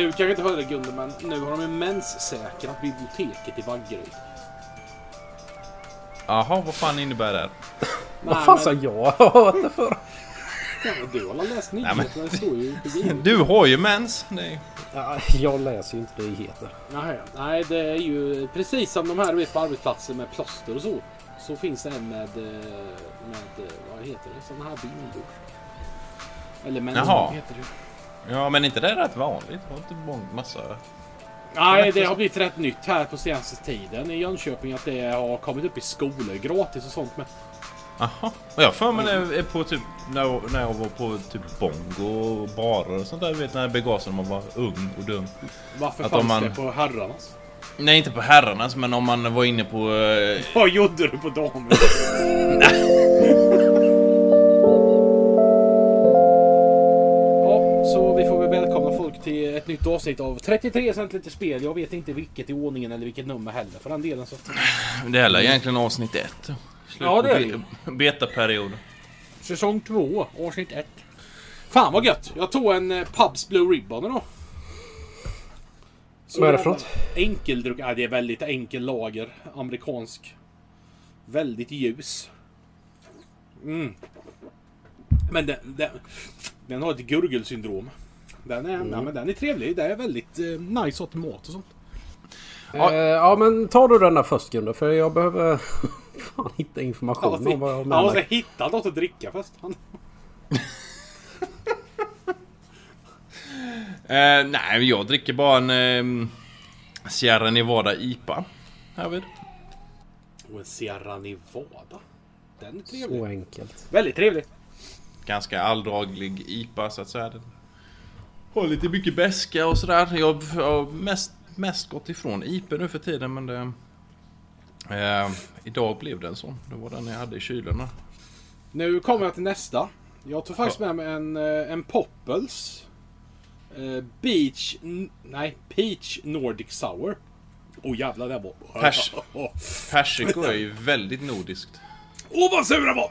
Du kanske inte hörde Gunde, men nu har de ju menssäkrat biblioteket i Vaggeryd. Jaha, vad fan innebär det? Vad fan men- sa jag? Hört det för? Ja, men du har läst men- nyheterna? Det står ju. Du har ju mens. Nej. Ja, jag läser ju inte nyheter. Nej, nej, det är ju precis som de här vet, på arbetsplatser med plåster och så. Så finns det en med, eh, med eh, vad heter det, sådana här bindor. Eller mens Jaha. heter det. Ja, men inte det är rätt vanligt? Har inte många massa... Nej, det har blivit rätt nytt här på senaste tiden i Jönköping att det har kommit upp i skolor gratis och sånt med. Jaha. Och jag för mig jag är på typ... När jag, när jag var på typ bongo och barer och sånt där. Vet när det begav sig när man var ung och dum. Varför Att fanns man- det på herrarnas? Nej, inte på herrarnas, men om man var inne på... eh, Vad gjorde du på damerna? nytt avsnitt av 33 cent lite spel. Jag vet inte vilket i ordningen eller vilket nummer heller för den delen. Så. Det är egentligen avsnitt ett. Slut Ja, det är det Betaperiod. Säsong 2, avsnitt 1. Fan vad gött! Jag tog en eh, Pubs Blue Ribbon idag. Så Vad är det för något? Enkeldruck. Ja, det är väldigt enkel lager. Amerikansk. Väldigt ljus. Mm. Men den, den, den har ett gurgelsyndrom. Den är, ja, men den är trevlig. Det är väldigt eh, nice åt mat och sånt. Ja. ja men tar du den där först Gunde för jag behöver fan hitta information måste, om vad jag har han måste hitta något att dricka först. Han, Eh, nej, jag dricker bara en eh, Sierra Nevada IPA. Härvid. och en Sierra Nevada. Den är trevlig. Så enkelt. Väldigt trevlig. Ganska alldraglig IPA så att säga. Den har lite mycket beska och sådär. Jag har mest, mest gått ifrån IPA nu för tiden men det... Eh, idag blev det en sån. Det var den jag hade i kylen. Nu kommer jag till nästa. Jag tog faktiskt med mig en, eh, en Poppels. Eh, Beach... Nej, Peach Nordic Sour. Åh oh, jävlar det var... Pers. Åh Persiko är ju väldigt nordiskt. oh, vad sur den var!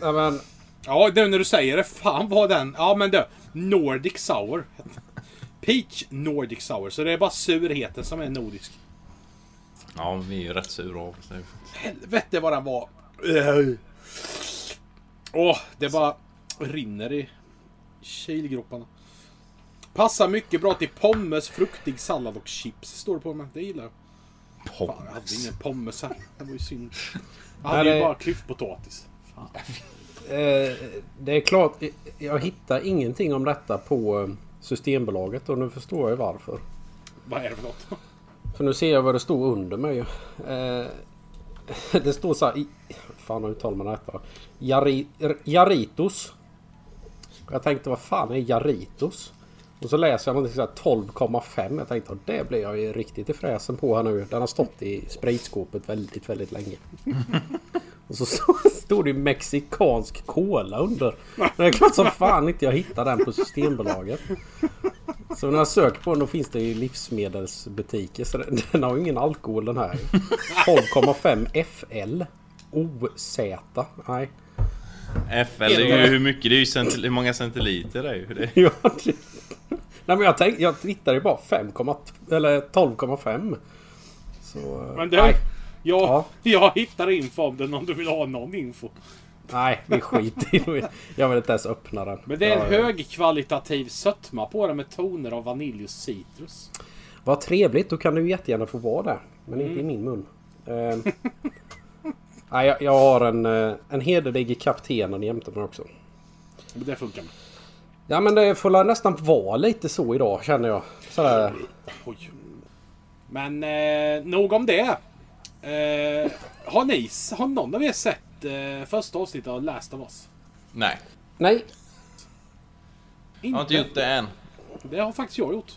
Ja, men, Ja, nu när du säger det. Fan vad den... Ja men du. Nordic Sour. Peach Nordic Sour. Så det är bara surheten som är nordisk. Ja, vi är ju rätt sura av oss. Helvete vad den var... Åh, det bara rinner i kilgroparna. Passar mycket bra till pommes, fruktig sallad och chips. Står det på mig. Det gillar jag. Fan, jag hade ingen pommes här. Det var ju synd. Jag hade ju bara klyftpotatis. Fan. Eh, det är klart, jag hittar ingenting om detta på eh, Systembolaget och nu förstår jag varför. Vad är det för något? För nu ser jag vad det står under mig. Eh, det står så här... Fan hur uttalar man detta? Jari, Jaritos. Jag tänkte vad fan är Jaritos? Och så läser jag någonting så här 12,5. Jag tänkte det blir jag ju riktigt i fräsen på här nu. Den har stått i spritskåpet väldigt, väldigt länge. Och så så står det ju mexikansk cola under. Det är klart som fan inte jag hittar den på Systembolaget. Så när jag söker på den då finns det i livsmedelsbutiker. Så den, den har ju ingen alkohol den här. 12,5 FL. OZ. Nej. FL är ju hur mycket, det är ju centil- hur många centiliter det är ju. Det. Ja, det- Nej men jag tänkte, jag tittade ju bara 5, eller 12,5. Så... Men du, nej, jag, Ja. jag hittar info om den om du vill ha någon info. nej, vi skiter i. Jag vill inte ens öppna den. Men det är en högkvalitativ sötma på den med toner av vanilj och citrus. Vad trevligt, då kan du jättegärna få vara där. Men Mm. inte i min mun. Eh, nej, jag, jag har en, eh, en hederlig kaptenen jämte mig också. Men det funkar med. Ja men det får nästan vara lite så idag känner jag. Sådär. Oj. Men eh, nog om det. Eh, har ni, har någon av er sett eh, första avsnittet av Last of Us? Nej, Nej, jag har inte gjort det än. Det har faktiskt jag gjort.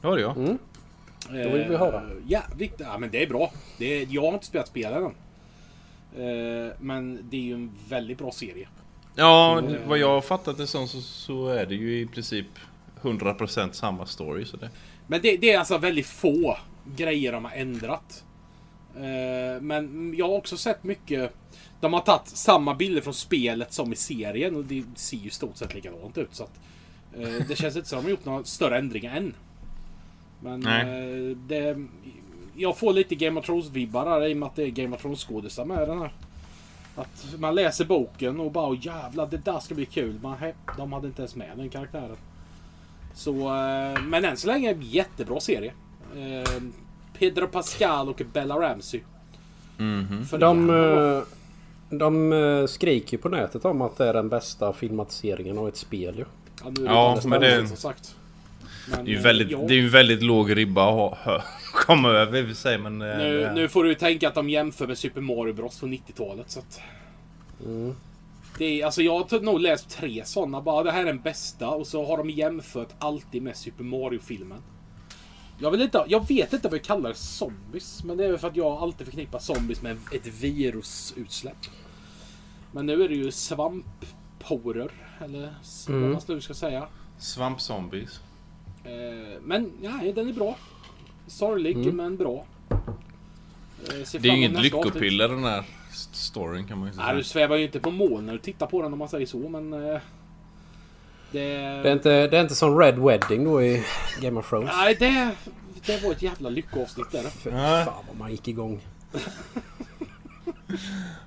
Det har du ja. Mm. Då vill vi höra. Ja, viktigt. ja men det är bra. Det är, jag har inte spelat spelet än. Eh, men det är ju en väldigt bra serie. Ja, vad jag har fattat det som så, så är det ju i princip 100% samma story. Så det. Men det, det är alltså väldigt få grejer de har ändrat. Eh, men jag har också sett mycket De har tagit samma bilder från spelet som i serien och det ser ju stort sett likadant ut. Så att, eh, det känns inte som att de har gjort några större ändringar än. Men Nej. eh, det... Jag får lite Game of Thrones-vibbar här i och med att det är Game of Thrones-skådisar med den här. Att man läser boken och bara "Åh, jävlar det där ska bli kul. Man, he, de hade inte ens med den karaktären. Så, men än så länge en jättebra serie. Pedro Pascal och Bella Ramsey. Mhm. För De, det eh, de eh, skriker ju på nätet om att det är den bästa filmatiseringen av ett spel ju. Ja, nu är Ja, inte men det- som sagt. Men, Det är ju väldigt, ja. det är ju en väldigt låg ribba att komma över i och för sig men... eh, nu, det- nu får du ju tänka att de jämför med Super Mario Bros från 90-talet. Så att, Mm. det är, alltså jag har nog läst tre sådana. Bara det här är den bästa. Och så har de jämfört alltid med Super Mario-filmen. Jag, vill inte, jag vet inte vad jag kallar zombies. Men det är väl för att jag alltid förknippar zombies med ett virusutsläpp. Men nu är det ju svampporer. Eller vad Mm. man nu ska säga. Svampzombies. Eh, men nej, den är bra. Sorglig Mm. men bra. Eh, Det är inget lyckopiller den här st- storyn kan man ju Nej, du säga. svävar ju inte på moln när du tittar på den om man säger så, men... Eh, det... Det är, inte, det är inte som Red Wedding då i Game of Thrones. Nej, det, det var ett jävla lyckoavsnitt där. Fy Nej. fan vad man gick igång.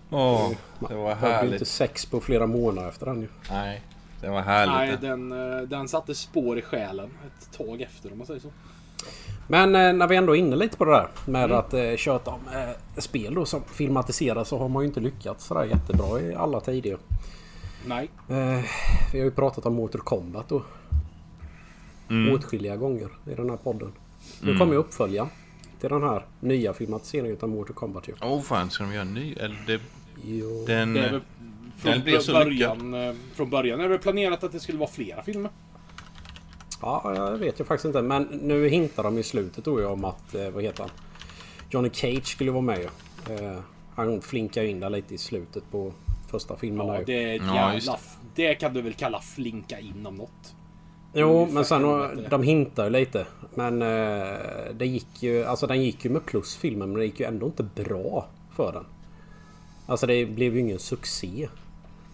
Åh, det var Det blev inte härligt. sex på flera månader efter den ju. Nej, det var Nej, härligt. den, eh, den satte spår i själen ett tag efter om man säger så. Men eh, när vi ändå är inne lite på det där med Mm. att eh, köta om eh, spel då som filmatiseras så har man ju inte lyckats sådär jättebra i alla tider. Nej. Eh, vi har ju pratat om Mortal Kombat då Mm. åtskilliga gånger i den här podden. Nu kommer ju uppfölja till den här nya filmatiseringen av Mortal Kombat ju. Åh fan, ska de göra en ny? Eller det, Jo. den... Det från Den blev så början, eh, från början är det planerat att det skulle vara flera filmer. Ja, jag vet ju faktiskt inte. Men nu hintar de i slutet då ju om att, eh, vad heter han? Johnny Cage skulle vara med ju. Eh, han flinkar ju in där lite i slutet på första filmen Ja, det är Ja, jävla... Det kan du väl kalla flinka in om något. Jo, Ungefär men sen helvete. de hintar ju lite. Men eh, det gick ju, alltså den gick ju med plus filmen men det gick ju ändå inte bra för den. Alltså det blev ju ingen succé.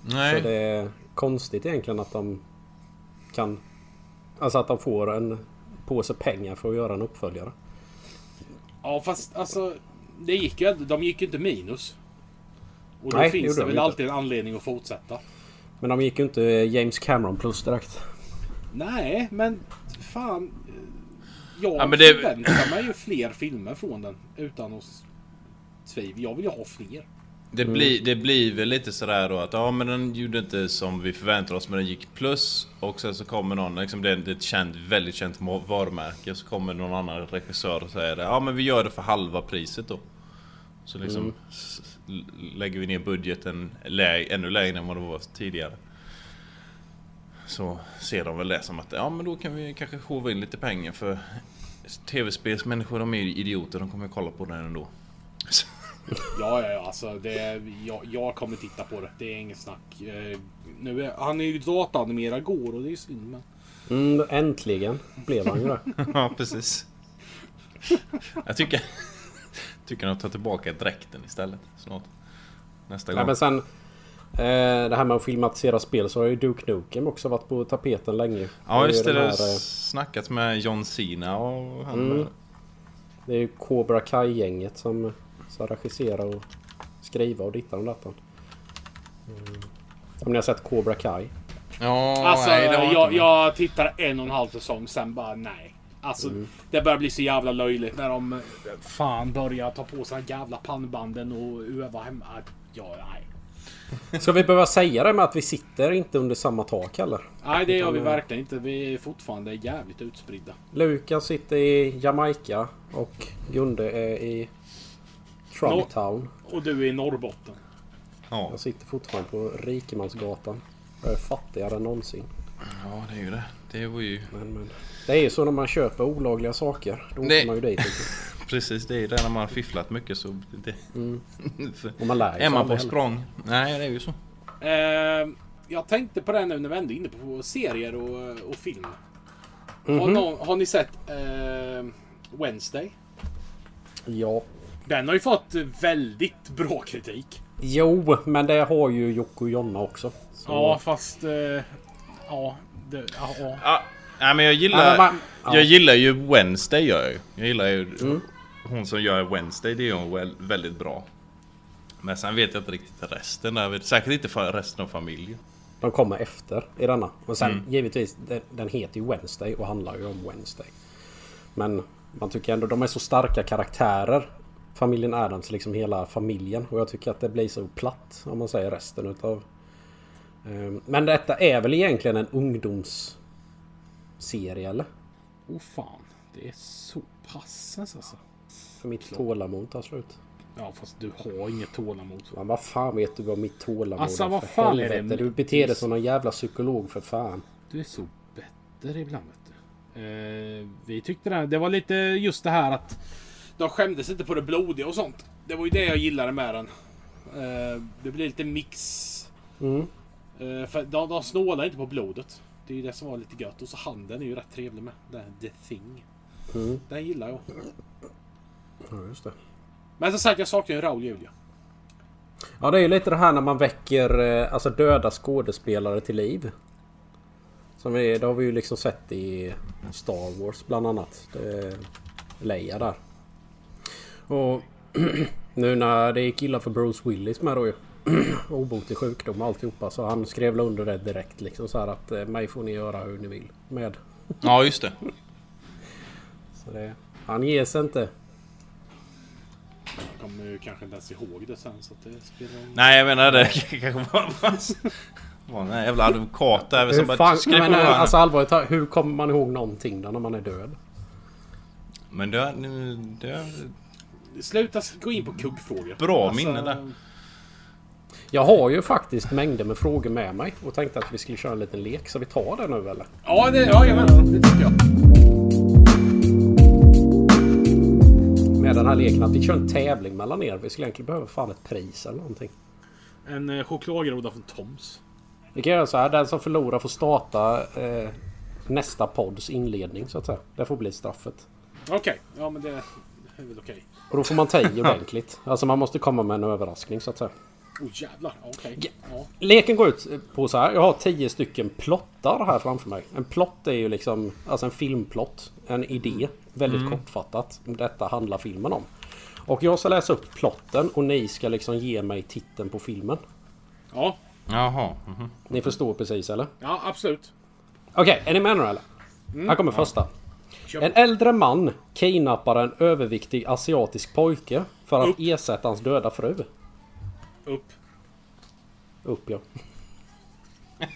Så Nej. det är konstigt egentligen att de kan... Alltså att de får en påse pengar för att göra en uppföljare. Ja, fast alltså... Det gick ju, de gick ju inte minus. Och då Nej, det finns det de väl inte. alltid en anledning att fortsätta. Men de gick ju inte James Cameron plus direkt. Nej, men fan. eh, Jag Ja, men det- förväntar mig ju fler filmer från den. Utan att tvivel. Jag vill ju ha fler. Det, blir, det blir väl lite sådär då att ja men den gjorde inte som vi förväntade oss men den gick plus och sen så kommer någon, liksom det är ett känt, väldigt känt varumärke så kommer någon annan regissör och säger det, ja men vi gör det för halva priset då. Så liksom Mm. lägger vi ner budgeten lä ännu lägre än vad det var tidigare. Så ser de väl det som att ja men då kan vi kanske hova in lite pengar för tv-spelsmänniskor de är ju idioter, de kommer ju kolla på den ändå. Ja, ja, ja. Alltså, det, jag, jag kommer titta på det. Det är inget snack. Eh, Nu är, han är ju dataanimerad går och det är synd. Men... Mm, äntligen blev han ju det. Ja, precis. Jag tycker... Tycker att ta tillbaka dräkten istället snart. Nästa Ja, gång. men sen... Eh, det här med att filmatisera spel så har ju Duke Nukem också varit på tapeten länge. Ja, just det. Det har här, eh, snackat med John Cena och han... Mm. Det är ju Cobra Kai-gänget som ska regissera och skriva och dittan och dattan. Mm. Om ni har sett Cobra Kai? Ja, Alltså, nej, jag, jag tittar en och en halv säsong, sen bara nej. Alltså, Mm. det börjar bli så jävla löjligt när de fan börjar ta på sig de jävla pannbanden och öva hemma. Ja, nej. Ska vi behöva säga det med att vi sitter inte under samma tak heller? Nej, det gör vi eh, verkligen inte. Vi är fortfarande jävligt utspridda. Lukas sitter i Jamaica och Gunde är i Trumptown. Och du är i Norrbotten. Ja. Jag sitter fortfarande på Rikemansgatan. Jag är fattigare än någonsin. ja, det är ju det. Det var ju... Men, men, det är ju så när man köper olagliga saker. Då Nej. åker man ju dit. Precis, det är ju det när man har fifflat mycket så... Det, Mm. Och man lär är man på språng? Nej, det är ju så. Eh, jag tänkte på det nu när vi ändå är inne på serier och, och film. Har, Mhm. någon, har ni sett eh, Wednesday? Ja. Den har ju fått väldigt bra kritik. Jo, men det har ju Jocke och Jonna också. Så- Ja, fast... Eh, ja, det, ja, ja. Nej, men jag Ja, gillar... men man- ja. Jag gillar ju Wednesday gör jag. Jag gillar ju... Mm. Hon som gör Wednesday, det är hon väl, väldigt bra. Men sen vet jag inte riktigt resten där. Säkert inte för resten av familjen. De kommer efter i denna. Och sen Mm. givetvis, den, den heter ju Wednesday och handlar ju om Wednesday. Men man tycker ändå de är så starka karaktärer. Familjen Adams, liksom hela familjen. Och jag tycker att det blir så platt om man säger resten utav... Ehm, Men detta är väl egentligen en ungdomsserie eller? Oh fan. Det är så passens alltså. För mitt tålamod tar slut. Ja, fast du har inget tålamod. Men vad fan vet du vad mitt tålamod Alltså, är vad fan är det? helvete? Du beter dig som någon jävla psykolog för fan. Du är så bitter ibland vet du. Eh, vi tyckte det, det var lite just det här att de skämdes inte på det blodiga och sånt. Det var ju det jag gillade med den. Eh, det blir lite mix. Mm. Eh, för de, de snålar inte på blodet. Det är ju det som var lite gött. Och så handen är ju rätt trevlig med. Den här The Thing. Mm. Den gillar jag. Ja, just det. Men som sagt, jag saknar ju Raoul Julia. Ja, det är ju lite det här när man väcker eh, alltså döda skådespelare till liv. Som vi, det har vi ju liksom sett i Star Wars bland annat. Leia där. Och nu när det gick illa för Bruce Willis med då ju. Obotlig sjukdom och alltihopa. Så han skrev väl under det direkt liksom så här att eh, mig får ni göra hur ni vill med. Ja, just det. Så det, han ger sig inte. Jag kommer ju kanske inte ens ihåg det sen så att det spelar ingen Nej, jag menar det kanske var... var en jävla advokat där som bara skrev men, på eh, alltså allvarligt hur kommer man ihåg någonting då när man är död? Men det, Sluta gå in på kuggfrågor. Bra minne där. Jag har ju faktiskt mängder med frågor med mig och tänkte att vi skulle köra en liten lek. Så vi tar det nu eller? Ja, det, ja jajamän, det tycker jag. Med den här leken att vi kör en tävling mellan er. Vi skulle egentligen behöva fan ett pris eller någonting. En eh, chokladgroda från Toms. Vi kan göra så här. Den som förlorar får starta eh, nästa podds inledning så att säga. Det får bli straffet. Okej, ja men det är väl okej. Och då får man ta i ordentligt. Alltså man måste komma med en överraskning så att säga. Oh jävlar, okej. Ja. Ja. Leken går ut på så här. Jag har tio stycken plottar här framför mig. En plott är ju liksom alltså en filmplott. En idé. Väldigt kortfattat. Detta handlar filmen om. Och jag ska läsa upp plotten och ni ska liksom ge mig titeln på filmen. ja. Jaha. mhm. Ni förstår precis eller? Ja, absolut. Okej, är ni med nu eller? Här kommer första. Kör En äldre man kidnappar en överviktig asiatisk pojke för att Upp. ersätta hans döda fru. Upp. Upp ja.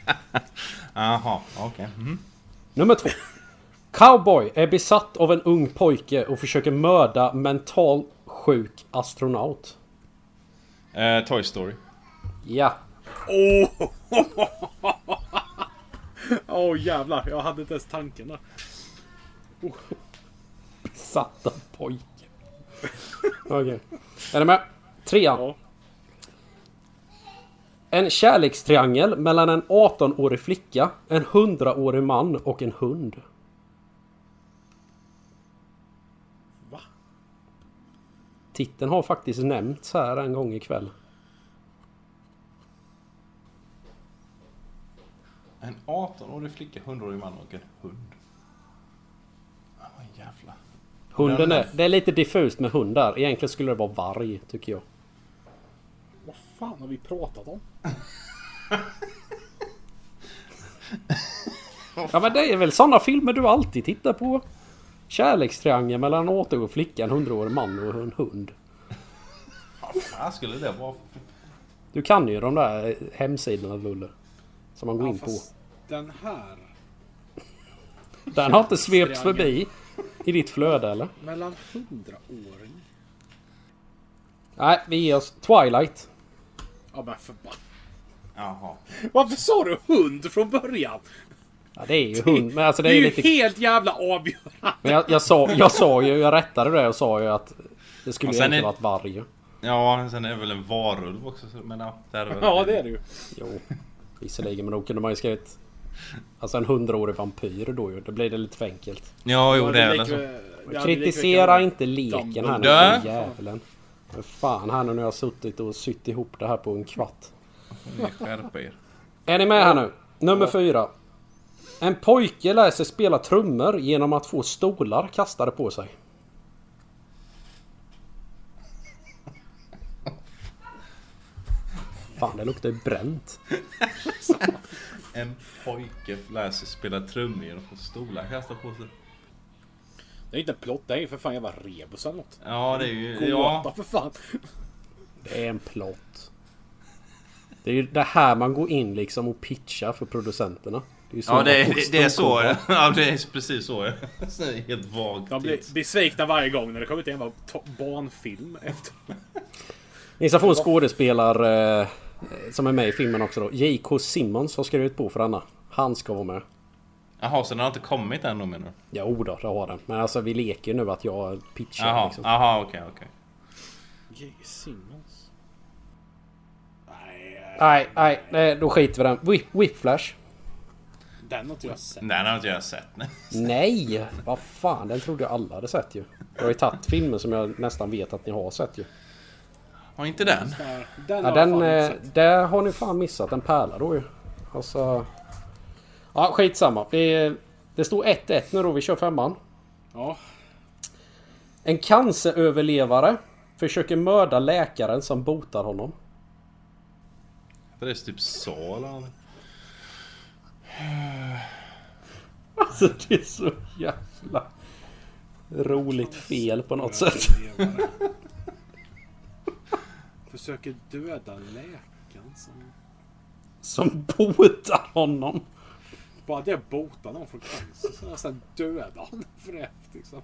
Jaha, okej. Mhm. Nummer två. Cowboy är besatt av en ung pojke och försöker mörda mental sjuk astronaut. Eh, Toy Story. Ja. Åh! Åh jävlar, jag hade inte ens tanken där. Besatt av pojke. Okej. Är ni med? Trean. Ja. En kärlekstriangel mellan en 18-årig flicka, en 100-årig man och en hund. Va? Titeln har faktiskt nämnts här en gång ikväll. En 18-årig flicka, 100-årig man och en hund. Ah, vad jävla... Hunden Den- är... Det är lite diffust med hund där. Egentligen skulle det vara varg, tycker jag. Fan har vi pratat om? Ja men det är väl sådana filmer du alltid tittar på? Kärlekstriangel mellan en 18-årig flicka, en 100-årig man och en hund. Vad skulle det vara? Du kan ju de där hemsidorna Lulle. Som man går in på. den här. Den har inte svepts förbi i ditt flöde eller? Mellan hundraåring. Nej, vi ger oss Twilight. Ja men förbannat. Jaha. Varför sa du hund från början? Ja, det är ju hund. Men alltså Det det är ju lite... helt jävla avgörande. Men jag, jag, sa, jag sa ju, jag rättade det och sa ju att det skulle egentligen är- varit varg. Ja, sen är det väl en varulv också. så- Men ja, det är väl... Ja det är det ju. Jo, visserligen. Men då kunde man ju skrivit... Alltså en hundraårig vampyr då ju. Då blir det lite för enkelt. Ja, jo det är väl så. det Kritisera inte leken här nu Dumbledore. Fan här nu när jag har suttit och sytt ihop det här på en kvart. Skärpa er. Är ni med här nu? Nummer fyra. En pojke lär sig spela trummor genom att få stolar kastade på sig. Fan, det luktar ju bränt. En pojke lär sig spela trummor genom att få stolar kastade på sig. Det är inte en plott, det är ju för fan jävla rebus eller något. Ja, det är ju... Gåta Ja, för fan. Det är en plott. Det är ju det här man går in liksom och pitchar för producenterna. Det är, ju så ja det, är- det är så. Ja, det är precis så. Så det är Helt vagt. De blir besvikna varje gång när det kommer till en jävla barnfilm efter. Ni ska få en skådespelare eh, som är med i filmen också då. J.K. Simmons har skrivit på för denna. Han ska vara med. Jaha, så den har inte kommit än då menar du? Jo då, det har den. Men alltså vi leker nu att jag pitchar Jaha, liksom. jaha okej okej. J. Simmons. Nej, Nej, nej, nej, då skiter vi den. Whip, Whiplash. den har inte jag sett. Den har inte jag sett. Nej. Nej! Vad fan, den trodde jag alla hade sett ju. Jag har ju tagit filmer som jag nästan vet att ni har sett ju. Har inte den? Den Ja, har den, inte eh, där har ni fan missat en pärla då ju. Alltså... Ja, skitsamma. Det, det står 1-1 nu då, vi kör femman. Ja, En canceröverlevare försöker mörda läkaren som botar honom. Det är typ så eller. Alltså det är så jävla roligt fel på något sätt. Försöker döda läkaren som... Som botar honom. Bara det botar någon från cancer. Så sen dödar honom för det. Liksom.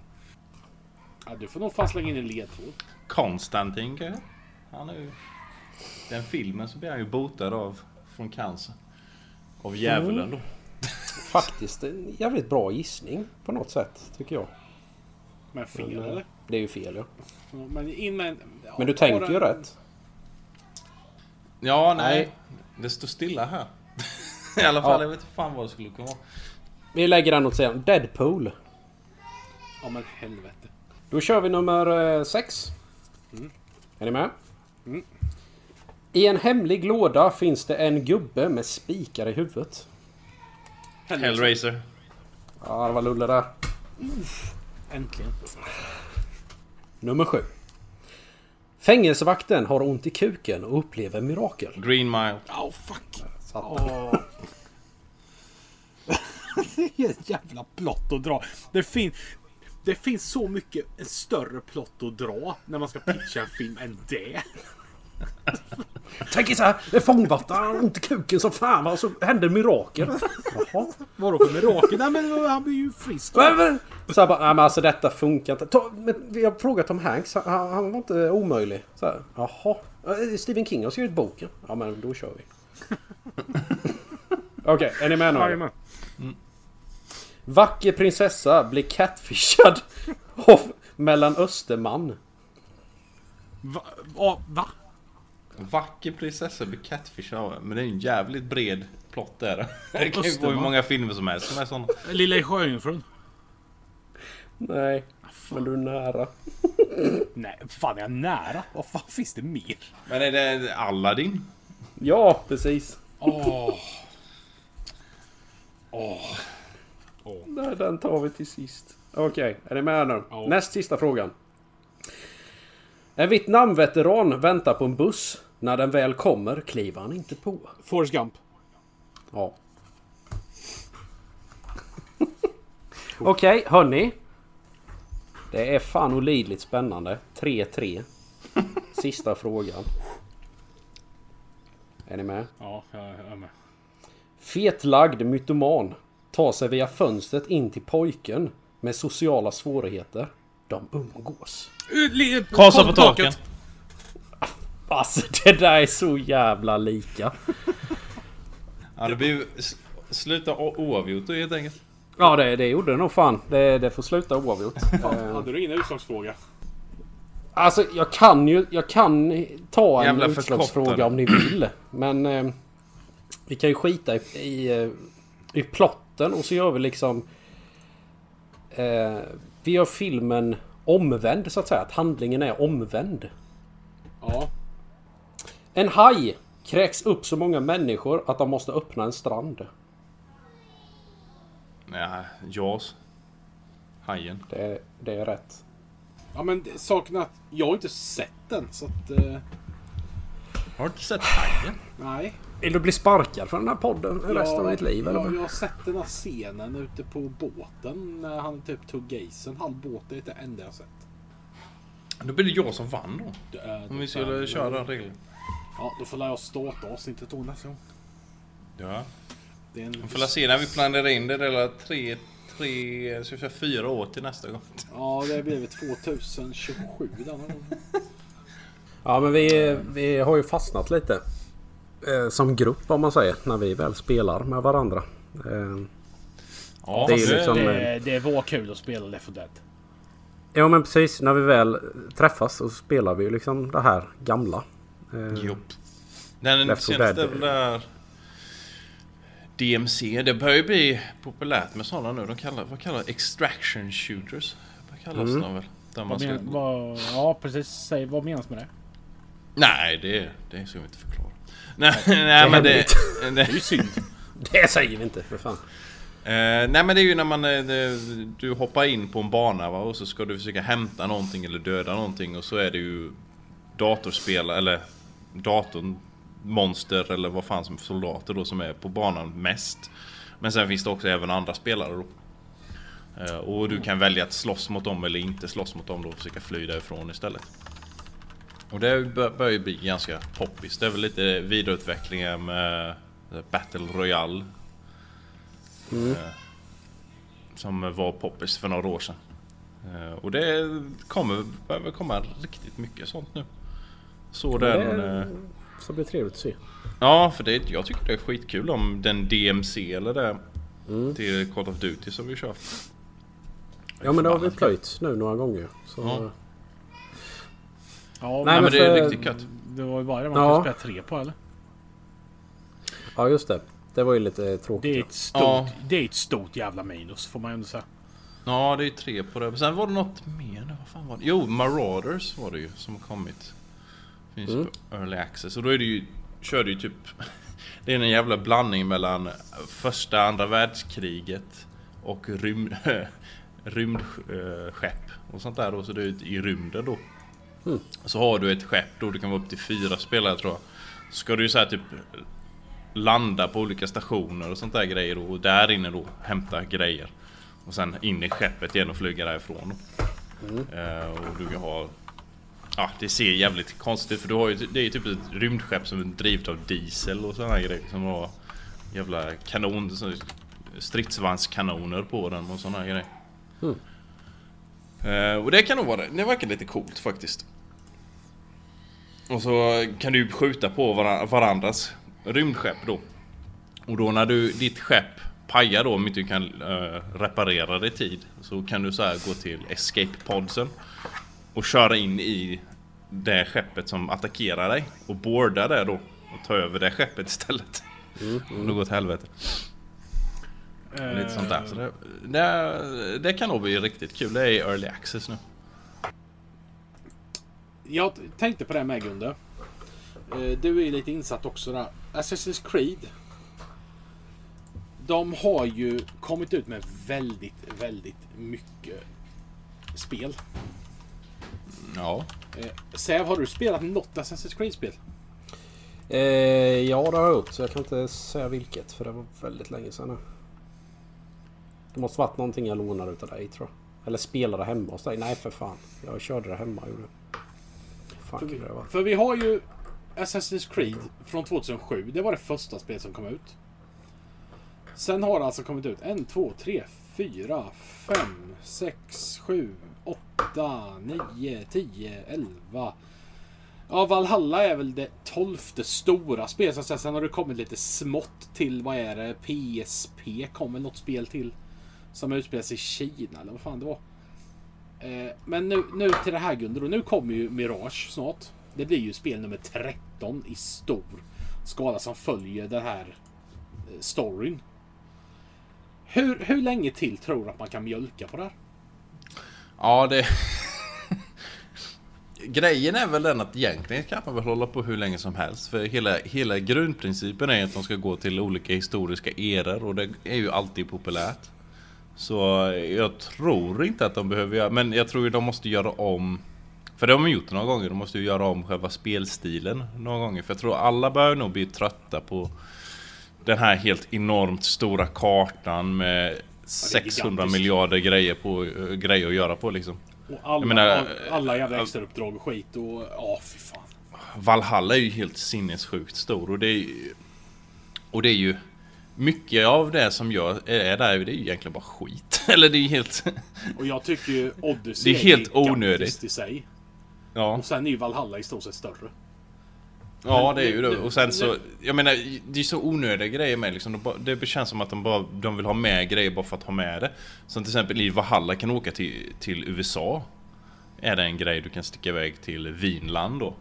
Ja, du får nog fan slänga in en ledtråd. Konstantin kanske? Han är ju... Den filmen så blir han ju botad av från cancer. Av djävulen då. Faktiskt en jävligt bra gissning på något sätt tycker jag. Men fel Men, eh, eller? Det är ju fel ja. Men in med en, ja, Men du tänker ju bara- rätt. Ja, nej. Nej. Det står stilla här. I alla fall, Ja. jag vet inte fan vad det skulle kunna vara. Vi lägger den åt sidan. Deadpool. Ja men helvete. Då kör vi nummer 6. Är ni med? Mm. I en hemlig låda finns det en gubbe med spikar i huvudet. Hellraiser. Ja, det var Lulle där. Äntligen. Nummer 7. Fängelsevakten har ont i kuken och upplever mirakel. Green Mile. Oh fuck. Satt. Åh. det är ett jävla plott att dra. Det, fin det finns så mycket en större plott att dra när man ska pitcha en film än det. Tänk så här, han har ont i kuken som fan va, så händer mirakel. Jaha. Vadå för mirakel? Nej men han blir ju frisk. Så här bara, nej men alltså detta funkar inte. Ta, men vi har frågat Tom Hanks, han, han var inte omöjlig. Så här, jaha. Eh, Stephen King har skrivit boken. Ja men då kör vi. Okej, är ni med nu? Jajamän. Vacker prinsessa blir catfishad av Mellanösterman. Va? Va? va? Vacker prinsessa blir catfish av Men det är ju en jävligt bred plott där. Det kan ju gå hur många filmer som helst som är sådana. Lilla sjöjungfrun? Nej, men du är nära. Nej, fan är jag nära? Vad fan finns det mer? Men är det Aladdin? Ja, precis. Åh. Åh. Nej, den tar vi till sist. Okej, är ni med nu? Ja. Näst sista frågan. En Vietnamveteran väntar på en buss. När den väl kommer kliver han inte på. Forrest Gump. Ja. Okej, hörni. Det är fan olidligt spännande. 3-3. Sista frågan. Är ni med? Ja, jag är med. Fetlagd mytoman tar sig via fönstret in till pojken med sociala svårigheter. De umgås. Karlsson på taket. Alltså det där är så jävla lika. Ja, det blir ju sluta oavgjort då helt enkelt. Ja det, det gjorde det nog fan. Det, det får sluta oavgjort. Hade du ingen utslagsfråga? Alltså jag kan ju... Jag kan ta en Jävla utslagsfråga om ni vill. Men... Eh, vi kan ju skita i, i, eh, i plotten och så gör vi liksom... Eh, vi gör filmen omvänd så att säga. Att handlingen är omvänd. Ja. En haj kräks upp så många människor att de måste öppna en strand. Nej, Jaws. Hajen. Det, det är rätt. Ja men saken är att jag har inte sett den så att... Eh, Har du inte sett Hajen? nej. Vill du bli sparkad från den här podden resten av ditt liv eller? Jag, jag har sett den här scenen ute på båten när han typ tog gasen. Halv båt, det är det enda jag har sett. Då blir det jag som vann då. Det är- Om vi skulle köra den regeln. Ja, då får jag starta avsnittet då nästa gång. Ja. Det är en... Vi får se när vi planerar in det. Det är tre, tre, ska vi säga fyra år till nästa gång. Ja, det blir väl 2027 denna gång. Ja men vi, vi har ju fastnat lite. Eh, som grupp om man säger. När vi väl spelar med varandra. Eh, Ja, Det är det- liksom- Det, det var kul att spela Left 4 Dead. ja men precis. När vi väl träffas så spelar vi ju liksom det här gamla. Eh, Jo. Den Left 4 senaste där... DMC, det börjar ju bli populärt med sådana nu. De kallar, vad kallar det? Extraction shooters? Vad kallas Mm. de väl? Där man Vad ska... men, vad, ja precis, säg vad menas med det? Nej, det, det ska vi inte förklara. Nej, nej men det... det Det är ju synd. Det säger vi inte för fan. Eh, nej men det är ju när man det, Du hoppar in på en bana va, och så ska du försöka hämta någonting eller döda någonting och så är det ju Datorspel eller datorn Monster eller vad fan som soldater då som är på banan mest. Men sen finns det också även andra spelare då. Eh, och du kan välja att slåss mot dem eller inte slåss mot dem då och försöka fly därifrån istället. Och det bör- börjar ju bli ganska poppis. Det är väl lite vidareutvecklingar med eh, Battle Royale som var poppis för några år sedan. Eh, Och det kommer, behöver komma riktigt mycket sånt nu. Så den... Det eh, ska bli trevligt att se. Ja, för det, jag tycker det är skitkul om den DMC eller det Mm. till Call of Duty som vi kör. Ja men det har vi plöjt nu några gånger. Så, Ja. Ja, Nej, men men det är riktigt gött. det var ju bara det man Ja. kunde spela tre på eller? ja just det. Det var ju lite tråkigt. Det är ett stort, Ja. det är ett stort jävla minus får man ju ändå säga. Ja, det är tre på det. Sen var det något mer. Vad fan var det? Jo, Marauders var det ju som har kommit. Finns Mm. på Early Access. Och då är det ju... Kör det ju typ... Det är en jävla blandning mellan första, andra världskriget och rymd... rymdskepp och sånt där då. Så det är ute i rymden då. Mm. Så har du ett skepp då, det kan vara upp till fyra spelare tror jag. Så ska du ju såhär typ landa på olika stationer och sånt där grejer då, och där inne då hämta grejer. Och sen in i skeppet igen och flyga därifrån. då. Uh, och du kan ha... Ja, det ser jävligt konstigt ut för du har ju, det är ju typ ett rymdskepp som är drivet av diesel och sådana grejer. Som har jävla kanon, stridsvagnskanoner på den och sådana grejer. Mm. Eh, och det kan nog vara det. Det verkar lite coolt faktiskt. Och så kan du skjuta på varan- varandras rymdskepp då. Och då när du, ditt skepp pajar då om inte du kan eh, reparera det i tid. Så kan du så här gå till escape podsen. Och köra in i det skeppet som attackerar dig. Och boarda det då. Och ta över det skeppet istället. Om det går till helvete. Och Lite sånt där. Så det, det, det kan nog bli riktigt kul. Det är i early access nu. Jag tänkte på det med Gunde. Eh, Du är ju lite insatt också där. Assassin's Creed. De har ju kommit ut med väldigt, väldigt mycket spel. Ja. Eh, Säv, har du spelat något Assassin's Creed-spel? Eh, ja det har jag gjort. Så jag kan inte säga vilket. För det var väldigt länge sedan nu. Det måste varit någonting jag lånade utav dig tror jag. Eller spelade hemma hos dig. Nej för fan. Jag körde det hemma gjorde. Fan För vi, det för vi har ju Assassin's Creed från 2007. Det var det första spelet som kom ut. Sen har det alltså kommit ut en, två, tre, fyra, fem, sex, sju, åtta, nio, tio, elva. Ja, Valhalla är väl det tolfte stora spelet. Sen har det kommit lite smått till, vad är det? PSP kom väl något spel till. Som utspelas i Kina eller vad fan det var. Eh, men nu, nu till det här Gunder och nu kommer ju Mirage snart. Det blir ju spel nummer 13 i stor skala som följer den här eh, storyn. Hur, hur länge till tror du att man kan mjölka på det här? Ja, det... grejen är väl den att egentligen kan man väl hålla på hur länge som helst. För hela, hela grundprincipen är att de ska gå till olika historiska eror och det är ju alltid populärt. Så jag tror inte att de behöver göra, men jag tror de måste göra om för det har de gjort några gånger, de måste ju göra om själva spelstilen några gånger. För jag tror alla börjar nog bli trötta på den här helt enormt stora kartan med 600 gigantiskt. miljarder grejer, på, grejer att göra på liksom. Och alla, menar, all, alla jävla extrauppdrag och skit och... Ja, fy fan. Valhalla är ju helt sinnessjukt stor och det är ju... Och det är ju... Mycket av det som jag är där, det är ju egentligen bara skit. Eller det är ju helt... Och jag tycker ju Odyssey Det är helt gigantiskt onödigt. i sig. Ja, Och sen är ju Valhalla i stort sett större. ja det är ju det. Och sen så... Jag menar, det är så onödiga grejer med liksom. Det känns som att de bara de vill ha med grejer bara för att ha med det. Som till exempel i Valhalla kan du åka till, till USA. Är det en grej du kan sticka iväg till Vinland då?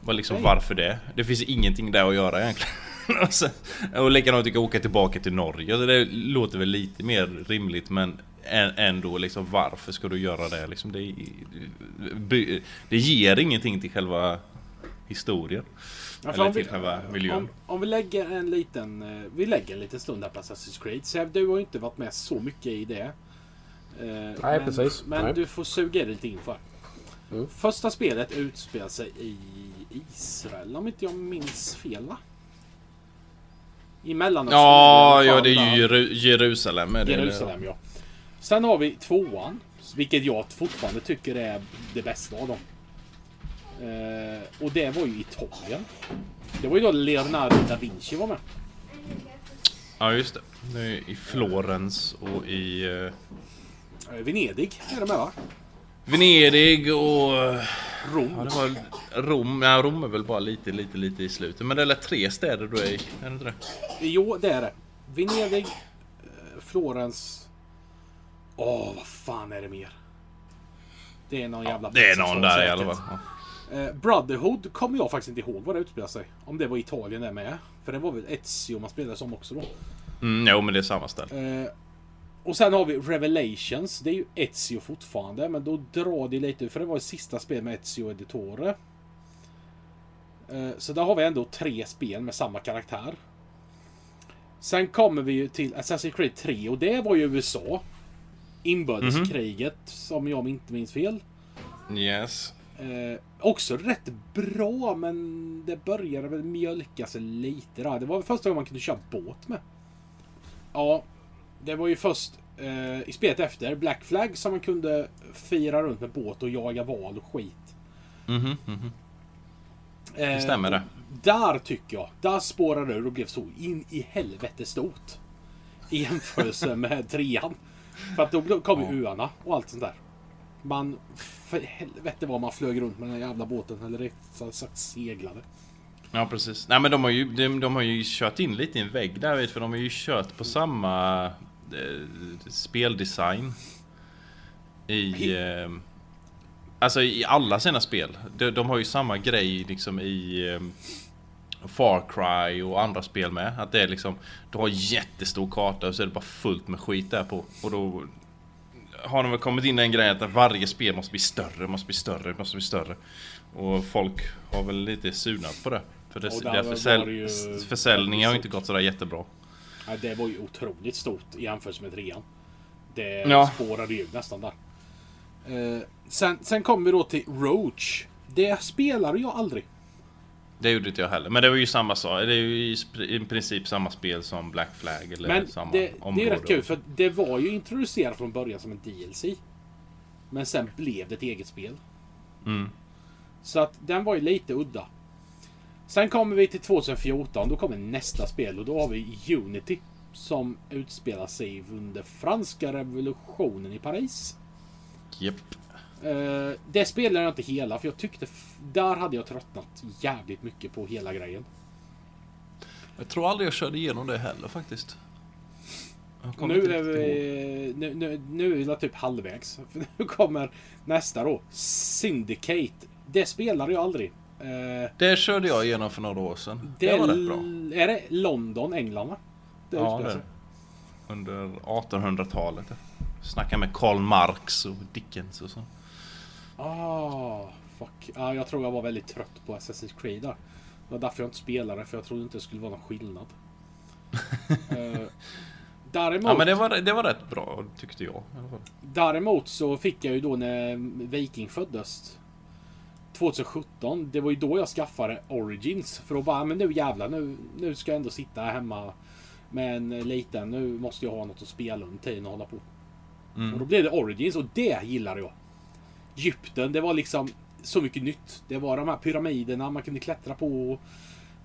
Bara liksom, varför det? Det finns ingenting där att göra egentligen. och, sen, och likadant tycker jag åka tillbaka till Norge. Det låter väl lite mer rimligt men ändå liksom varför ska du göra det? Liksom, det, det ger ingenting till själva historien. Ja, Eller om vi- till själva miljön. Om, om vi lägger en liten... eh, Vi lägger en liten stund här på Assassin's Creed. Sev, du har ju inte varit med så mycket i det. Eh, Nej, men, precis. Men Nej. du får suga i dig lite info. Mm. Första spelet utspelar sig i Israel, om inte jag minns fel va? I Mellanöstern. Ja, ja det är ju Jeru- Jerusalem. Är det, Jerusalem ja. Sen har vi tvåan. Vilket jag fortfarande tycker är det bästa av dem. Eh, och det var ju Italien. Det var ju då Leonardo da Vinci var med. Ja, just det. Det är i Florens och i eh, Eh, Venedig är det med va? Venedig och... Rom. Ja, det var Rom. Ja, Rom är väl bara lite, lite, lite i slutet. Men det är väl tre städer du är i? Är det inte det? Jo, det är det. Venedig, eh, Florens. Åh, vad fan är det mer? Det är någon jävla Det är någon där i alla fall. Ja. Eh, Brotherhood kommer jag faktiskt inte ihåg var det utspelar sig. Om det var Italien det med. För det var väl Ezio man spelade som också då. Mm, jo, men det är samma ställe. Eh, och sen har vi Revelations. Det är ju Ezio fortfarande. Men då drar det lite. För det var det sista spel med Ezio Editore. Eh, så där har vi ändå tre spel med samma karaktär. Sen kommer vi ju till Assassin's Creed 3 och det var ju USA. Inbördeskriget, som jag inte minns fel. Yes. Eh, också rätt bra, men det började väl mjölka sig lite där. Det var väl första gången man kunde köra båt med. Ja, det var ju först eh, i spelet efter Black Flag som man kunde fira runt med båt och jaga val och skit. Mhm. Eh, Det stämmer det. Där tycker jag, där spårade ur och blev så in i helvete stort. I jämförelse med trean. För att då kom ju Ja. öarna och allt sånt där. Man, för helvete vad man flög runt med den här jävla båten. Eller rätt sagt seglade. Ja, precis. Nej, men de har ju, de, de har ju kört in lite i en vägg där, vet för de har ju kört på samma eh, speldesign. I... Eh, alltså i alla sina spel. De, de har ju samma grej liksom i... Eh, Far Cry och andra spel med. Att det är liksom... Du har jättestor karta och så är det bara fullt med skit där på. Och då har de väl kommit in i en grej att varje spel måste bli större, måste bli större, måste bli större. Och folk har väl lite sunat på det. För det, Och där det ju försäljningen har inte gått sådär jättebra. Ja, det var ju otroligt stort i jämförelse med trean. Det Ja. spårade ju nästan där. Eh, sen, sen kommer vi då till Roach. Det spelade jag aldrig. Det gjorde inte jag heller. Men det var ju samma sak. Det är ju i, princip samma spel som Black Flag eller Men samma det, det område. är rätt kul för det var ju introducerat från början som en DLC. Men sen blev det ett eget spel. Mm. Så att den var ju lite udda. Sen kommer vi till 2014. Då kommer nästa spel och då har vi Unity. Som utspelar sig under franska revolutionen i Paris. Japp. Eh, det spelade jag inte hela för jag tyckte... Där hade jag tröttnat jävligt mycket på hela grejen. Jag tror aldrig jag körde igenom det heller faktiskt. Nu inte är, vi, nu, nu, nu är vi typ halvvägs. För nu kommer nästa då. Syndicate. Det spelade jag aldrig. Eh, Det körde jag igenom för några år sedan. Det, det var rätt bra. är det London, England va? Det Ja, det är. Under 1800-talet. Snacka med Karl Marx och Dickens och så. Ah, fuck. Ja, jag tror jag var väldigt trött på Assassin's Creed där. Det var därför jag inte spelade, för jag trodde inte det skulle vara någon skillnad. Eh, däremot, Ja men det var, det var rätt bra tyckte jag. däremot så fick jag ju då när Viking föddes 2017. Det var ju då jag skaffade Origins. För då bara, men nu jävlar, nu, nu ska jag ändå sitta hemma med en liten. Nu måste jag ha något att spela under tiden och hålla på. Och då blev det Origins och det gillar jag. Djupten, det var liksom så mycket nytt. Det var de här pyramiderna man kunde klättra på.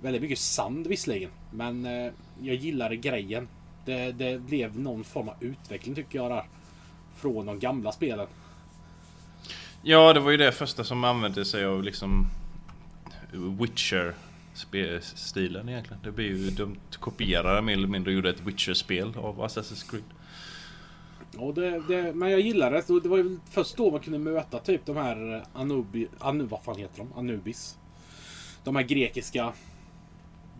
Väldigt mycket sand visserligen. Men eh, jag gillade grejen. Det, det blev någon form av utveckling tycker jag där. Från de gamla spelen. Ja, det var ju det första som använde sig av liksom Witcher-stilen egentligen. Det blir ju, dumt. kopierade mer eller mindre och gjorde ett Witcher-spel av Assassin's Creed. Ja, det, det, men jag gillade det. Det var ju först då man kunde möta typ de här Anubi, Anu, vad fan heter de? Anubis. De här grekiska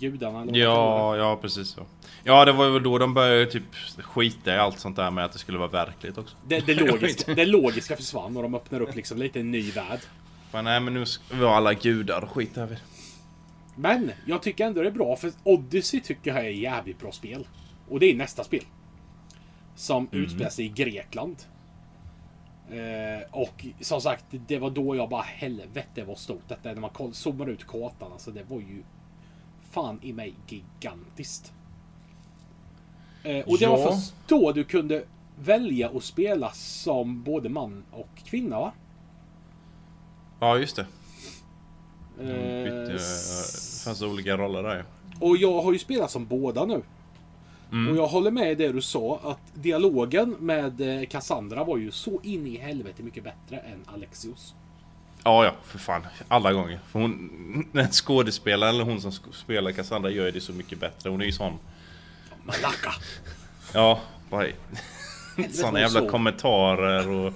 gudarna. eller. Ja, ja precis så. Ja, det var ju då de började typ skita i allt sånt där med att det skulle vara verkligt också. Det, det, logiska, det logiska försvann och de öppnar upp liksom lite en ny värld. Men nej, men nu ha alla gudar och skit här vid. Men jag tycker ändå det är bra för Odyssey tycker jag är jävligt bra spel. Och det är nästa spel. Som utspelar sig i Grekland. Eh, och som sagt, det var då jag bara helvete vad stort detta är. När man zoomar ut kartan. Alltså det var ju fan i mig gigantiskt. Eh, och det var Ja. först då du kunde välja att spela som både man och kvinna va? Ja, just det. Eh, De bytte, eh, det fanns olika roller där ju. Och jag har ju spelat som båda nu. Och jag håller med i det du sa att dialogen med eh, Cassandra var ju så in i helvete mycket bättre än Alexios. Ja, ja, för fan. Alla gånger. För hon, den skådespelaren, eller hon som spelar Cassandra, gör det så mycket bättre. Hon är ju sån. Malaka! Ja, bara... Såna jävla så. kommentarer och...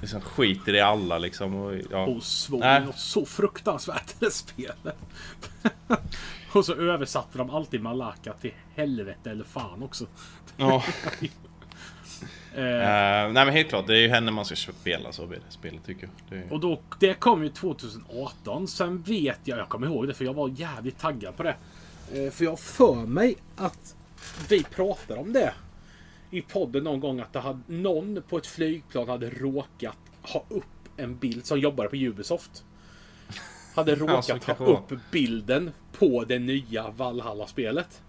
Liksom skiter i alla liksom. Och, ja. Och svor Nej. något så fruktansvärt i det spelet. och så översatte de alltid Malaka till helvete eller fan också. ja. Eh, nej men helt klart, det är ju henne man ska spela så spelet tycker jag. Det är... Och då, det kom ju 2018. Sen vet jag, jag kommer ihåg det för jag var jävligt taggad på det. Eh, För jag för mig att vi pratade om det i podden någon gång att det hade, någon på ett flygplan hade råkat ha upp en bild som jobbade på Ubisoft. Hade råkat ha det var. upp bilden på det nya Valhalla-spelet.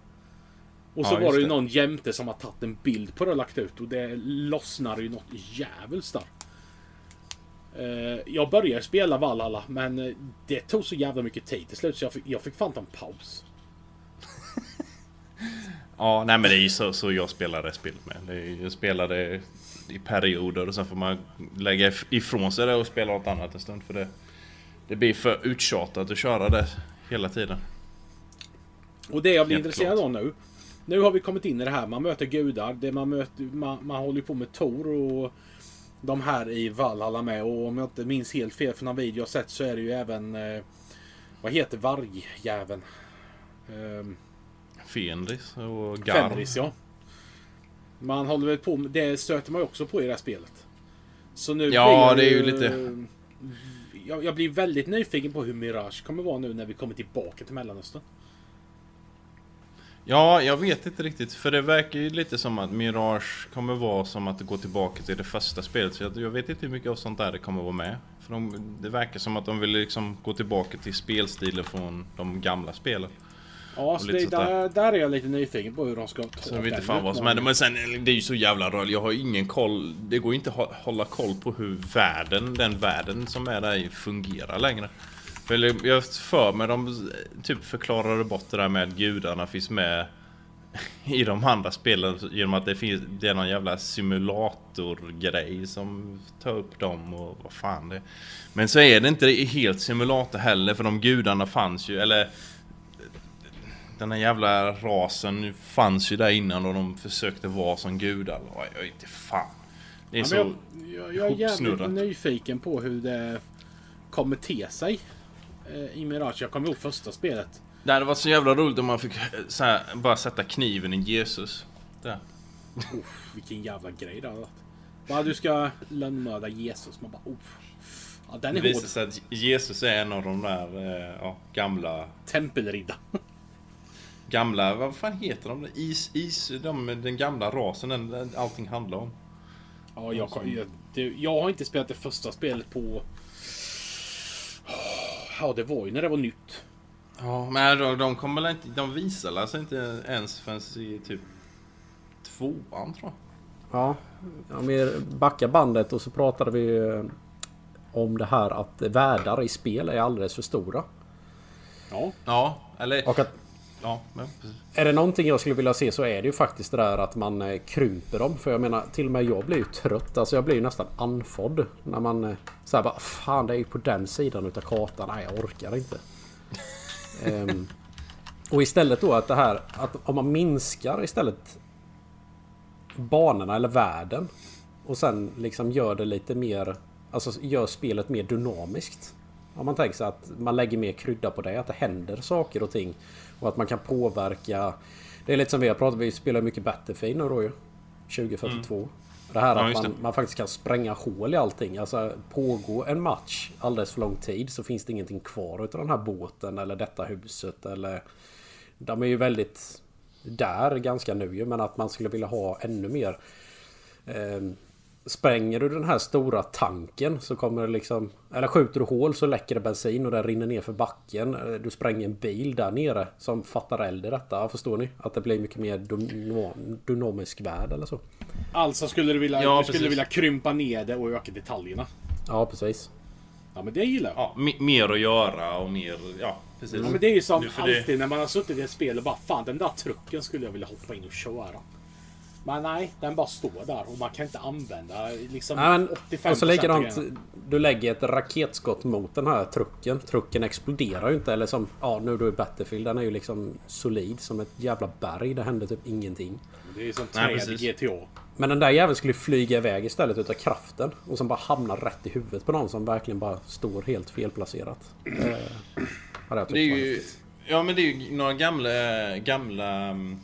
Och så Ja, var det ju någon jämte som har tagit en bild på det och lagt ut och det lossnade ju något djävulskt där. Eh, jag började spela Valhalla men eh, det tog så jävla mycket tid till slut så jag fick, jag fick fan ta en paus. Ja, nej men det är ju så, så jag spelar det spelet med. Är, jag spelar det i perioder och sen får man lägga if- ifrån sig det och spela något annat en stund för det. Det blir för uttjatat att köra det hela tiden. Och det jag blir Helt intresserad klart. av nu. Nu har vi kommit in i det här. Man möter gudar. Det man, möter, man, man håller på med Tor och de här i Valhalla med. Och om jag inte minns helt fel från någon video jag sett så är det ju även... Eh, vad heter vargjäveln? Um, Fenris och Gar. Fenris ja. Man håller väl på med, Det stöter man ju också på i det här spelet. Så nu Ja, blir det är ju lite- Jag, jag blir väldigt nyfiken på hur Mirage kommer vara nu när vi kommer tillbaka till Mellanöstern. Ja, jag vet inte riktigt. För det verkar ju lite som att Mirage kommer vara som att gå tillbaka till det första spelet. Så jag, vet inte hur mycket av sånt där det kommer vara med. För de, det verkar som att de vill liksom gå tillbaka till spelstilen från de gamla spelen. Ja, så det, där. där, är jag lite nyfiken på hur de ska ta Så jag vet inte fan vad som händer. Men sen, det är ju så jävla rörligt. Jag har ingen koll. Det går ju inte att hå- hålla koll på hur världen, den världen som är där fungerar längre. För jag har för mig de typ förklarade bort det där med att gudarna finns med i de andra spelen genom att det finns det är någon jävla simulatorgrej som tar upp dem och vad fan det är. Men så är det inte helt simulator heller för de gudarna fanns ju eller den här jävla rasen fanns ju där innan och de försökte vara som gudar. Ja, Jag inte fan. Det är Ja, så... jag, jag, jag är jävligt nyfiken på hur det kommer te sig i Mirage. Jag kommer ihåg första spelet. Det hade varit så jävla roligt om man fick eh, så här, bara sätta kniven i Jesus. Där. Uff, vilken jävla grej det hade varit. Bara du ska lönnmörda Jesus. Man bara uff. Ja, den Det är hård. visar sig att Jesus är en av de där eh, gamla... Tempelridda. Gamla, vad fan heter de? Is, is, de, den gamla rasen den, allting handlar om. Ja, jag, jag, det, jag har inte spelat det första spelet på... Ja, det var ju när det var nytt. Ja, men de, de kommer väl inte, de visar alltså inte ens förrän i typ tvåan tror jag. Ja, om vi backar bandet och så pratade vi eh, om det här att världar i spel är alldeles för stora. Ja, Ja, eller... Och att Ja, men precis. är det någonting jag skulle vilja se så är det ju faktiskt det där att man eh, krymper dem. För jag menar till och med jag blir ju trött. Alltså jag blir ju nästan andfådd. När man eh, säger bara fan det är ju på den sidan utav kartan. Nej jag orkar inte. Ehm, och istället då att det här att om man minskar istället banorna eller världen. Och sen liksom gör det lite mer Alltså gör spelet mer dynamiskt. Om man tänker sig att man lägger mer krydda på det. Att det händer saker och ting. Och att man kan påverka. Det är lite som vi har pratat Vi spelar mycket Battlefield nu då ju. 2042. Det här Ja, att man, man faktiskt kan spränga hål i allting. Alltså pågår en match alldeles för lång tid så finns det ingenting kvar utav den här båten eller detta huset eller... De är ju väldigt där ganska nu ju men att man skulle vilja ha ännu mer. Eh, spränger du den här stora tanken så kommer det liksom... Eller skjuter du hål så läcker det bensin och det rinner ner för backen. Eh, Du spränger en bil där nere som fattar eld i detta. Ja, Förstår ni? Att det blir mycket mer dyn- dynamisk värld eller så. alltså skulle du vilja, Ja, du skulle vilja krympa ner det och öka detaljerna. Ja precis. Ja, men det gillar jag. Ja, me- mer att göra och mer... Ja, precis. Ja, men det är ju som för det- alltid när man har suttit i ett spel och bara fan den där trucken skulle jag vilja hoppa in och köra. Men nej, den bara står där och man kan inte använda liksom Nej, men, 85 och så likadant, du lägger ett raketskott mot den här trucken. Trucken exploderar ju inte. Eller som, ja nu då i Battlefield. Den är ju liksom solid som ett jävla berg. Det händer typ ingenting. Det är som träd i. GTA. Men den där jäveln skulle flyga iväg istället utav kraften. Och som bara hamnar rätt i huvudet på någon som verkligen bara står helt felplacerat. Det jag tyckt Det är ju... Ja men det är ju några gamla, gamla um,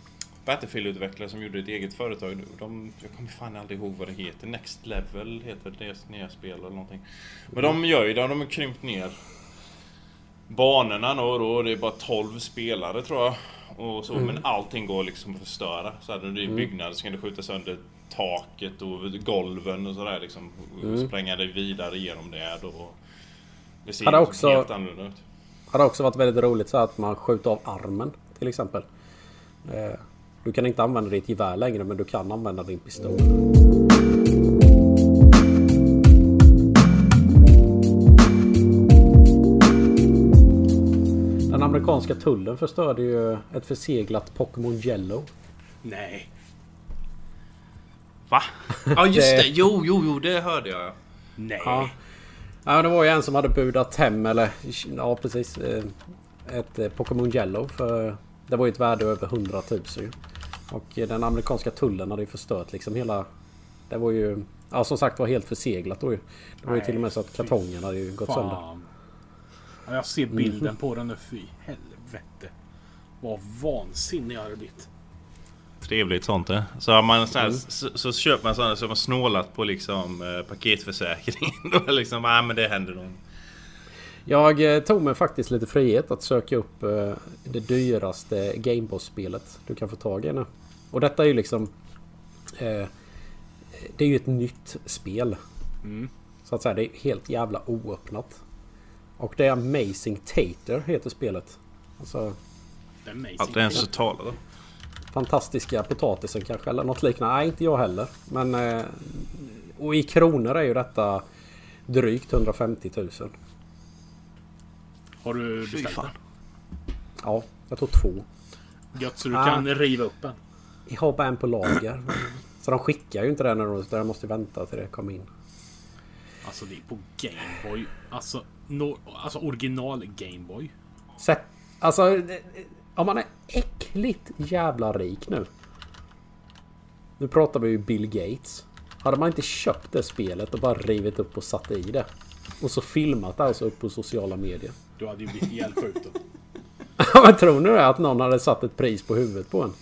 Battlefield-utvecklare som gjorde ett eget företag. De, jag kommer fan aldrig ihåg vad det heter. Next Level heter deras nya spel eller någonting. Men de gör ju det. De har krympt ner banorna nu då. Det är bara 12 spelare tror jag. Och så, Men allting går liksom att förstöra. Så när det är byggnader så kan du skjuta sönder taket och golven och sådär liksom. Och spränga dig vidare genom det då. Det ser Hade också- helt annorlunda ut. hade också varit väldigt roligt så att man skjuter av armen till exempel. Eh, Du kan inte använda ditt gevär längre men du kan använda din pistol. Den amerikanska tullen förstörde ju ett förseglat Pokémon Yellow. Nej. Va? Ja just Det- jo, jo, jo, det hörde jag. Nej. Ja. Ja, det var ju en som hade budat hem eller ja precis eh, ett eh, Pokémon Yellow för det var ju ett värde över 100 000 ju. Och eh, den amerikanska tullen hade ju förstört liksom hela Det var ju Ja som sagt var helt förseglat då ju. Det var ju Nej, till och med så att kartongen hade ju gått sönder. Fan. Ja, jag ser bilden på den nu. Fy helvete. Vad vansinnig jag hade blivit. Trevligt sånt det. Så, har man så, här, så, så köper man sådana som har snålat på liksom eh, paketförsäkringen. Då är liksom, ah, men det händer nog. Jag eh, tog mig faktiskt lite frihet att söka upp eh, det dyraste Gameboss-spelet du kan få tag i nu. Och detta är ju liksom... Eh, det är ju ett nytt spel. Så att säga, det är helt jävla oöppnat. Och det är Amazing Tater heter spelet. Alltså Det är amazing. Att det ens så talar då. fantastiska potatisen kanske eller något liknande. Nej, inte jag heller. Men... Och i kronor är ju detta drygt 150 000. Har du beställt fan. Ja, jag tror två. den? Gött så du Ah. kan riva upp den. Jag har bara en på lager. Så de skickar ju inte den när de... utan Jag måste vänta till det kommer in. Alltså det är på Gameboy. Alltså, no, alltså original Gameboy. Sätt, alltså... Om man är äckligt jävla rik nu. Nu pratar vi ju Bill Gates. Hade man inte köpt det spelet och bara rivit upp och satt i det. Och så filmat alltså upp på sociala medier. Du hade ju blivit ihjälskjuten. Men tror ni? Att någon hade satt ett pris på huvudet på en?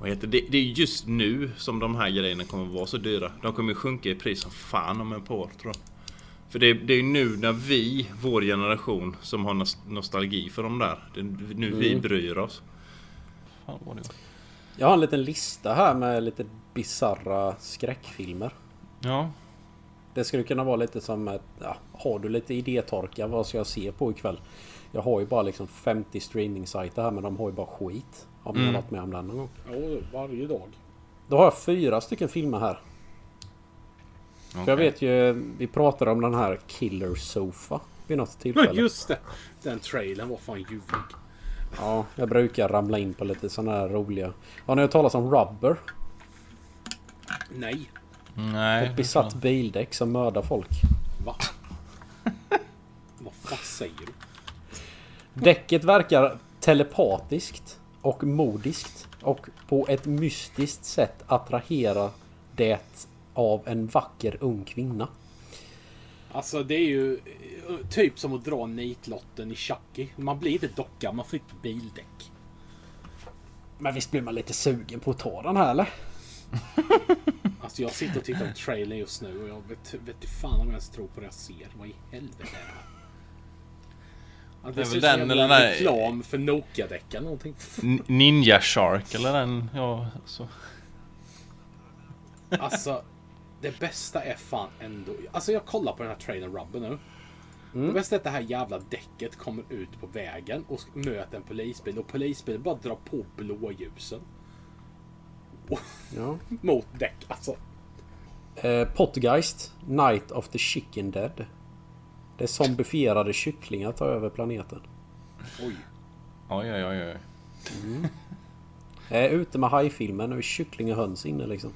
Vad heter det? Det är just nu som de här grejerna kommer vara så dyra. De kommer ju sjunka i pris som fan om ett par år tror jag. För det är, det är nu när vi, vår generation, som har nos- nostalgi för de där. Det är nu vi bryr oss. Fan vad det var. Jag har en liten lista här med lite bizarra skräckfilmer. Ja. Det skulle kunna vara lite som ett... Ja, har du lite idétorka? Vad ska jag se på ikväll? Jag har ju bara liksom 50 streaming-sajter här men de har ju bara skit. Om ni har Mm. varit med om den någon gång. Ja, varje dag. Då har jag fyra stycken filmer här. För jag vet ju... Vi pratade om den här Killer Sofa vid något tillfälle. Just det! Den trailern var fan ljuvlig. Ja, jag brukar ramla in på lite sådana här roliga... Har ni hört talas om Rubber? Nej. Nej. Ett besatt bildäck som mördar folk. Va? Vad fan säger du? Däcket verkar telepatiskt och modiskt och på ett mystiskt sätt attrahera det av en vacker ung kvinna. Alltså det är ju typ som att dra nitlotten i Chucky. Man blir inte docka, man får ett bildäck. Men visst blir man lite sugen på att ta den här eller? Alltså jag sitter och tittar på trailern just nu och jag vet, vet inte fan om jag ens tror på det jag ser. Vad i helvete är det här? Ja, Det det är ser ut väl som den jävla eller den där- reklam för Nokia-däck eller någonting. Ninja Shark eller den. Ja, så. Alltså, det bästa är fan ändå... Alltså jag kollar på den här trailern Rubber nu. Det bästa är att det här jävla däcket kommer ut på vägen och möter en polisbil och polisbilen bara drar på blåljusen. Ja. Mot däck alltså. Eh, Potgeist, Night of the Chicken Dead. Det är zombifierade kycklingar tar över planeten. Oj. Oj, oj, oj, oj. Jag är ute med hajfilmen och kyckling och höns inne liksom.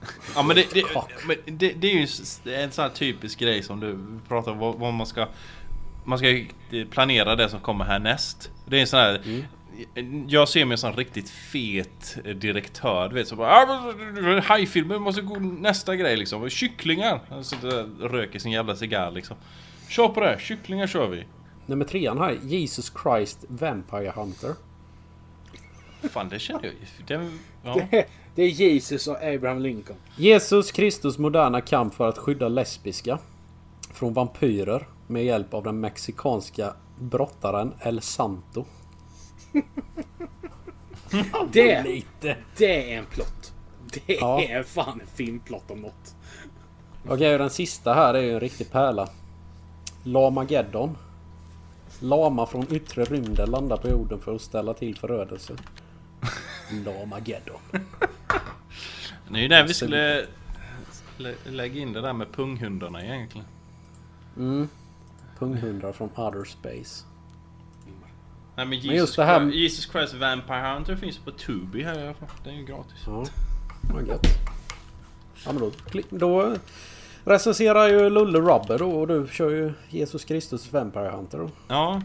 Ja men det, det, men det, det är ju en sån här typisk grej som du pratar om. Vad, vad man ska... Man ska ju planera det som kommer härnäst. Det är en sån här... Jag ser mig som en riktigt fet direktör. Du vet så bara... "Ah, Hajfilmer måste gå nästa grej liksom. Kycklingar! Han sitter och röker sin jävla cigarr liksom. Kör på det! Kycklingar kör vi! Nummer trean här, Jesus Christ Vampire Hunter. Fan det känner jag. Den, ja. Det, det är Jesus och Abraham Lincoln. Jesus Kristus moderna kamp för att skydda lesbiska från vampyrer med hjälp av den mexikanska brottaren El Santo. Det, Lite. det är en plott. Det Ja. är fan en filmplott om något. Okej, och den sista här är ju en riktig pärla. Lamageddon. Lama från yttre rymden landar på jorden för att ställa till förödelse. Lamageddon. Det är ju där vi skulle lä- lägga in det där med punghundarna egentligen. Mm. Punghundar från outer space. Nej men Jesus, Men just det här- Christ, Jesus Christ Vampire Hunter finns på Tubi här i alla fall. Det är ju gratis. Ja, vad gött. Ja men då, då recenserar ju Lulle Rubber då och du kör ju Jesus Kristus Vampire Hunter då, Ja,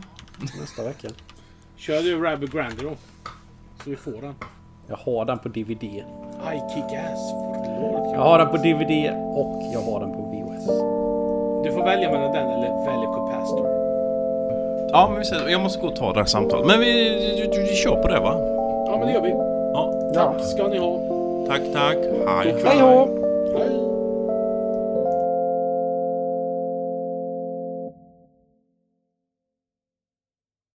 nästa vecka. Kör du Rabbi Grande då. Så vi får den. Jag har den på DVD. I kick ass for the Lord. Jag har den på DVD och jag har den på VHS. Du får välja mellan den eller välja Capacitor. Ja men vi ser. Jag måste gå och ta det här samtalet. Men vi, vi, vi kör på det va? Ja men det gör vi. Ja. Tack ska ni ha. tack tack. Hej. Hej! Hej.